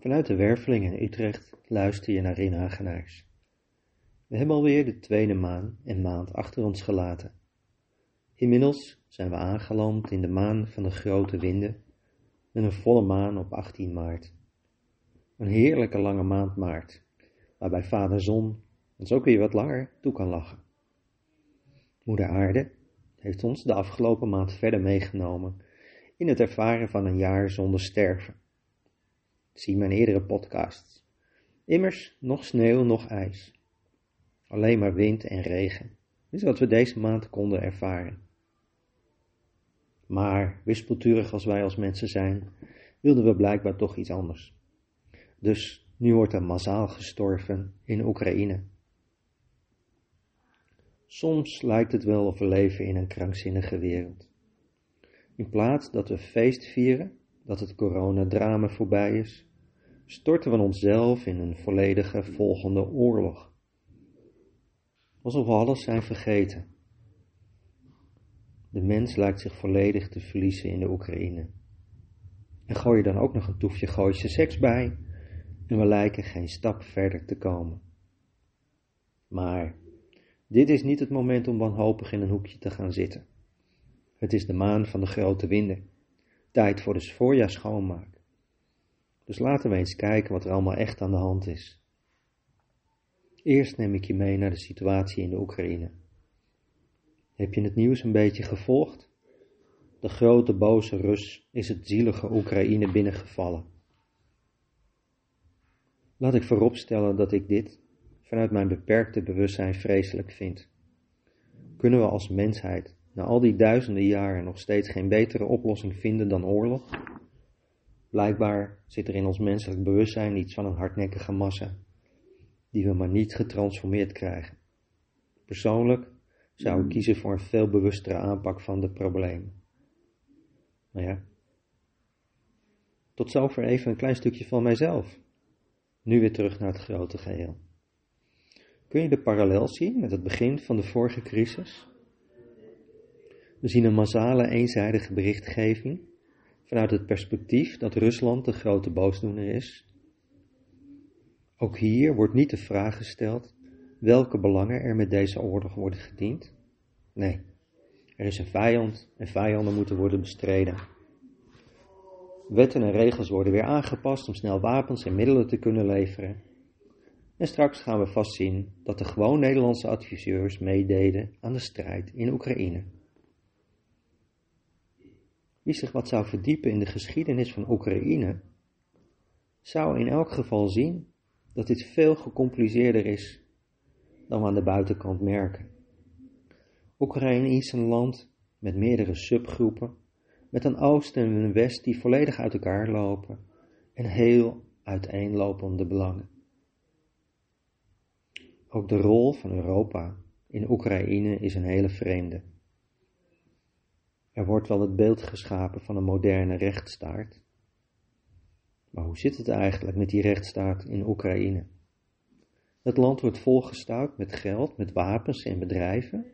Vanuit de Werveling in Utrecht luister je naar Rien Hagenaars. We hebben alweer de tweede maan en maand achter ons gelaten. Inmiddels zijn we aangeland in de maan van de grote winden met een volle maan op 18 maart. Een heerlijke lange maand maart, waarbij vader zon ons ook weer wat langer toe kan lachen. Moeder aarde heeft ons de afgelopen maand verder meegenomen in het ervaren van een jaar zonder sterven. Zie mijn eerdere podcasts. Immers, nog sneeuw, nog ijs. Alleen maar wind en regen is wat we deze maand konden ervaren. Maar, wispelturig als wij als mensen zijn, wilden we blijkbaar toch iets anders. Dus nu wordt er massaal gestorven in Oekraïne. Soms lijkt het wel of we leven in een krankzinnige wereld. In plaats dat we feest vieren, dat het coronadrama voorbij is, storten we onszelf in een volledige volgende oorlog. Alsof we alles zijn vergeten. De mens lijkt zich volledig te verliezen in de Oekraïne. En gooi je dan ook nog een toefje Gooise seks bij, en we lijken geen stap verder te komen. Maar dit is niet het moment om wanhopig in een hoekje te gaan zitten. Het is de maan van de grote winden. Tijd voor de voorjaar schoonmaak. Dus laten we eens kijken wat er allemaal echt aan de hand is. Eerst neem ik je mee naar de situatie in de Oekraïne. Heb je het nieuws een beetje gevolgd? De grote boze Rus is het zielige Oekraïne binnengevallen. Laat ik vooropstellen dat ik dit vanuit mijn beperkte bewustzijn vreselijk vind. Kunnen we als mensheid na al die duizenden jaren nog steeds geen betere oplossing vinden dan oorlog? Blijkbaar zit er in ons menselijk bewustzijn iets van een hardnekkige massa, die we maar niet getransformeerd krijgen. Persoonlijk zou ik kiezen voor een veel bewustere aanpak van de problemen. Nou ja, tot zover even een klein stukje van mijzelf. Nu weer terug naar het grote geheel. Kun je de parallel zien met het begin van de vorige crisis? We zien een massale eenzijdige berichtgeving vanuit het perspectief dat Rusland de grote boosdoener is. Ook hier wordt niet de vraag gesteld welke belangen er met deze oorlog worden gediend. Nee, er is een vijand en vijanden moeten worden bestreden. Wetten en regels worden weer aangepast om snel wapens en middelen te kunnen leveren. En straks gaan we vast zien dat de gewoon Nederlandse adviseurs meededen aan de strijd in Oekraïne. Wie zich wat zou verdiepen in de geschiedenis van Oekraïne, zou in elk geval zien dat dit veel gecompliceerder is dan we aan de buitenkant merken. Oekraïne is een land met meerdere subgroepen, met een oost en een west die volledig uit elkaar lopen en heel uiteenlopende belangen. Ook de rol van Europa in Oekraïne is een hele vreemde. Er wordt wel het beeld geschapen van een moderne rechtsstaat. Maar hoe zit het eigenlijk met die rechtsstaat in Oekraïne? Het land wordt volgestouwd met geld, met wapens en bedrijven.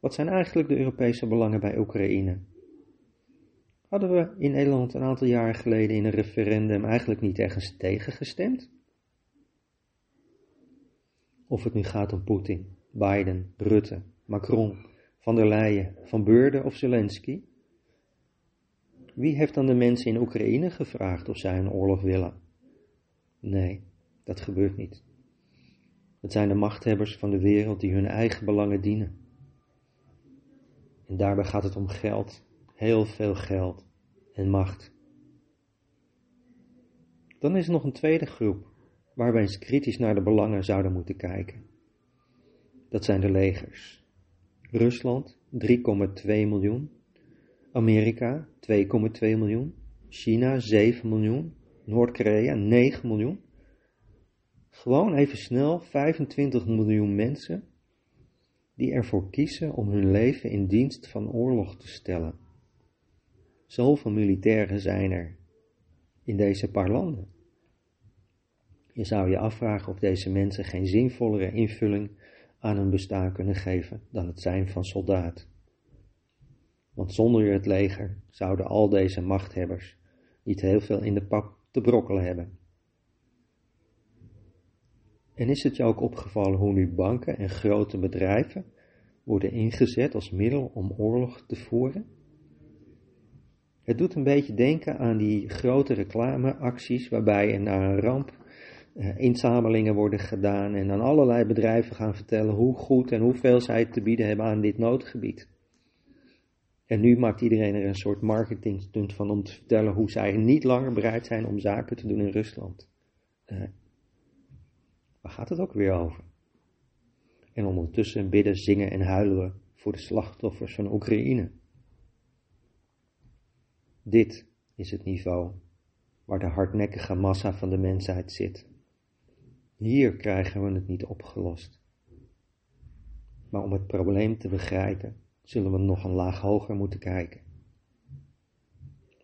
Wat zijn eigenlijk de Europese belangen bij Oekraïne? Hadden we in Nederland een aantal jaren geleden in een referendum eigenlijk niet ergens tegen gestemd? Of het nu gaat om Poetin, Biden, Rutte, Macron, van der Leyen, Van Beurden of Zelensky? Wie heeft dan de mensen in Oekraïne gevraagd of zij een oorlog willen? Nee, dat gebeurt niet. Het zijn de machthebbers van de wereld die hun eigen belangen dienen. En daarbij gaat het om geld, heel veel geld en macht. Dan is er nog een tweede groep waar we eens kritisch naar de belangen zouden moeten kijken. Dat zijn de legers. Rusland 3,2 miljoen, Amerika 2,2 miljoen, China 7 miljoen, Noord-Korea 9 miljoen. Gewoon even snel 25 miljoen mensen die ervoor kiezen om hun leven in dienst van oorlog te stellen. Zoveel militairen zijn er in deze paar landen. Je zou je afvragen of deze mensen geen zinvollere invulling aan hun bestaan kunnen geven dan het zijn van soldaat. Want zonder het leger zouden al deze machthebbers niet heel veel in de, pap, te brokkelen hebben. En is het je ook opgevallen hoe nu banken en grote bedrijven worden ingezet als middel om oorlog te voeren? Het doet een beetje denken aan die grote reclameacties waarbij er na een ramp inzamelingen worden gedaan en aan allerlei bedrijven gaan vertellen hoe goed en hoeveel zij te bieden hebben aan dit noodgebied. En nu maakt iedereen er een soort marketingstunt van om te vertellen hoe zij niet langer bereid zijn om zaken te doen in Rusland. Uh, waar gaat het ook weer over? En ondertussen bidden, zingen en huilen we voor de slachtoffers van Oekraïne. Dit is het niveau waar de hardnekkige massa van de mensheid zit. Hier krijgen we het niet opgelost. Maar om het probleem te begrijpen, zullen we nog een laag hoger moeten kijken.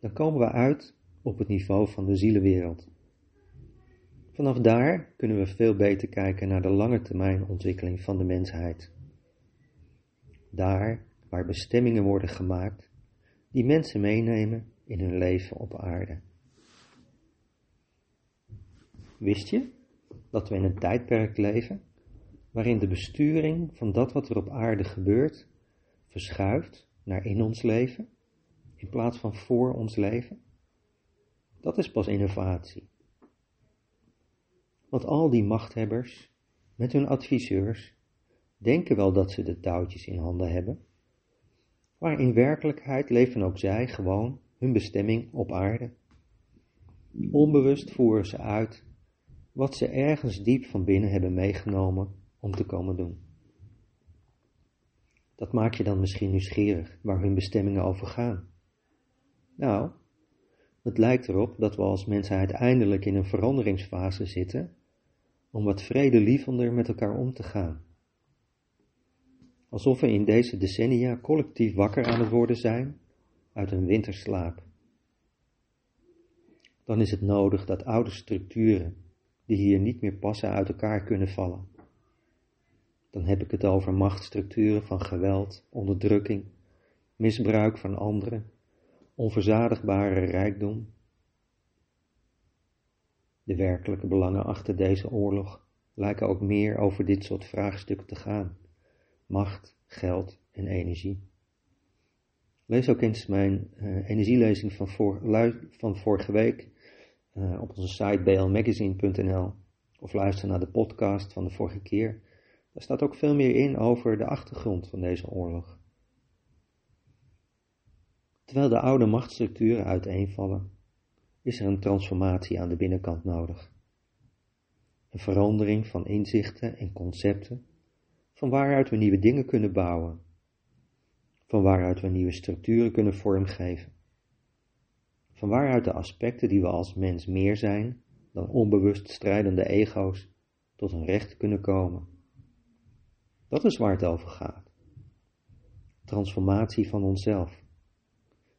Dan komen we uit op het niveau van de zielenwereld. Vanaf daar kunnen we veel beter kijken naar de lange termijn ontwikkeling van de mensheid. Daar waar bestemmingen worden gemaakt die mensen meenemen in hun leven op aarde. Wist je dat we in een tijdperk leven waarin de besturing van dat wat er op aarde gebeurt verschuift naar in ons leven in plaats van voor ons leven? Dat is pas innovatie. Want al die machthebbers met hun adviseurs denken wel dat ze de touwtjes in handen hebben, maar in werkelijkheid leven ook zij gewoon hun bestemming op aarde. Onbewust voeren ze uit wat ze ergens diep van binnen hebben meegenomen om te komen doen. Dat maakt je dan misschien nieuwsgierig waar hun bestemmingen over gaan. Nou, het lijkt erop dat we als mensheid eindelijk in een veranderingsfase zitten om wat vredelievender met elkaar om te gaan. Alsof we in deze decennia collectief wakker aan het worden zijn uit een winterslaap. Dan is het nodig dat oude structuren, die hier niet meer passen, uit elkaar kunnen vallen. Dan heb ik het over machtsstructuren van geweld, onderdrukking, misbruik van anderen, onverzadigbare rijkdom. De werkelijke belangen achter deze oorlog lijken ook meer over dit soort vraagstukken te gaan: macht, geld en energie. Lees ook eens mijn uh, energielezing van, voor, van vorige week uh, op onze site blmagazine.nl of luister naar de podcast van de vorige keer. Daar staat ook veel meer in over de achtergrond van deze oorlog. Terwijl de oude machtsstructuren uiteenvallen, is er een transformatie aan de binnenkant nodig. Een verandering van inzichten en concepten, van waaruit we nieuwe dingen kunnen bouwen van waaruit we nieuwe structuren kunnen vormgeven, van waaruit de aspecten die we als mens meer zijn dan onbewust strijdende ego's tot een recht kunnen komen. Dat is waar het over gaat. Transformatie van onszelf.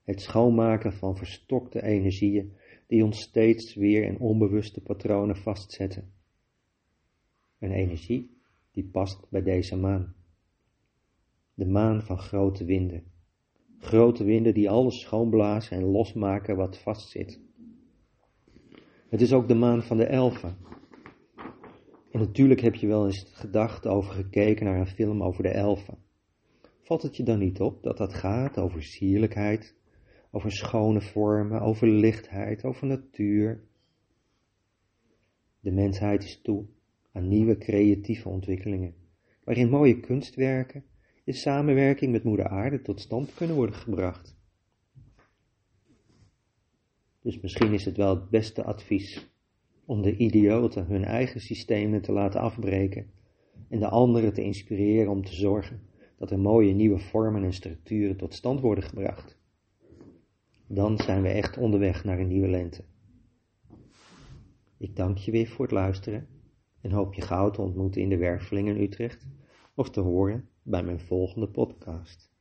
Het schoonmaken van verstokte energieën die ons steeds weer in onbewuste patronen vastzetten. Een energie die past bij deze maan de maan van grote winden. Grote winden die alles schoonblazen en losmaken wat vastzit. Het is ook de maan van de elfen. En natuurlijk heb je wel eens gedacht over gekeken naar een film over de elfen. Valt het je dan niet op dat dat gaat over sierlijkheid, over schone vormen, over lichtheid, over natuur? De mensheid is toe aan nieuwe creatieve ontwikkelingen, waarin mooie kunstwerken in samenwerking met Moeder Aarde tot stand kunnen worden gebracht. Dus misschien is het wel het beste advies om de idioten hun eigen systemen te laten afbreken en de anderen te inspireren om te zorgen dat er mooie nieuwe vormen en structuren tot stand worden gebracht. Dan zijn we echt onderweg naar een nieuwe lente. Ik dank je weer voor het luisteren en hoop je gauw te ontmoeten in de Werveling in Utrecht of te horen bij mijn volgende podcast.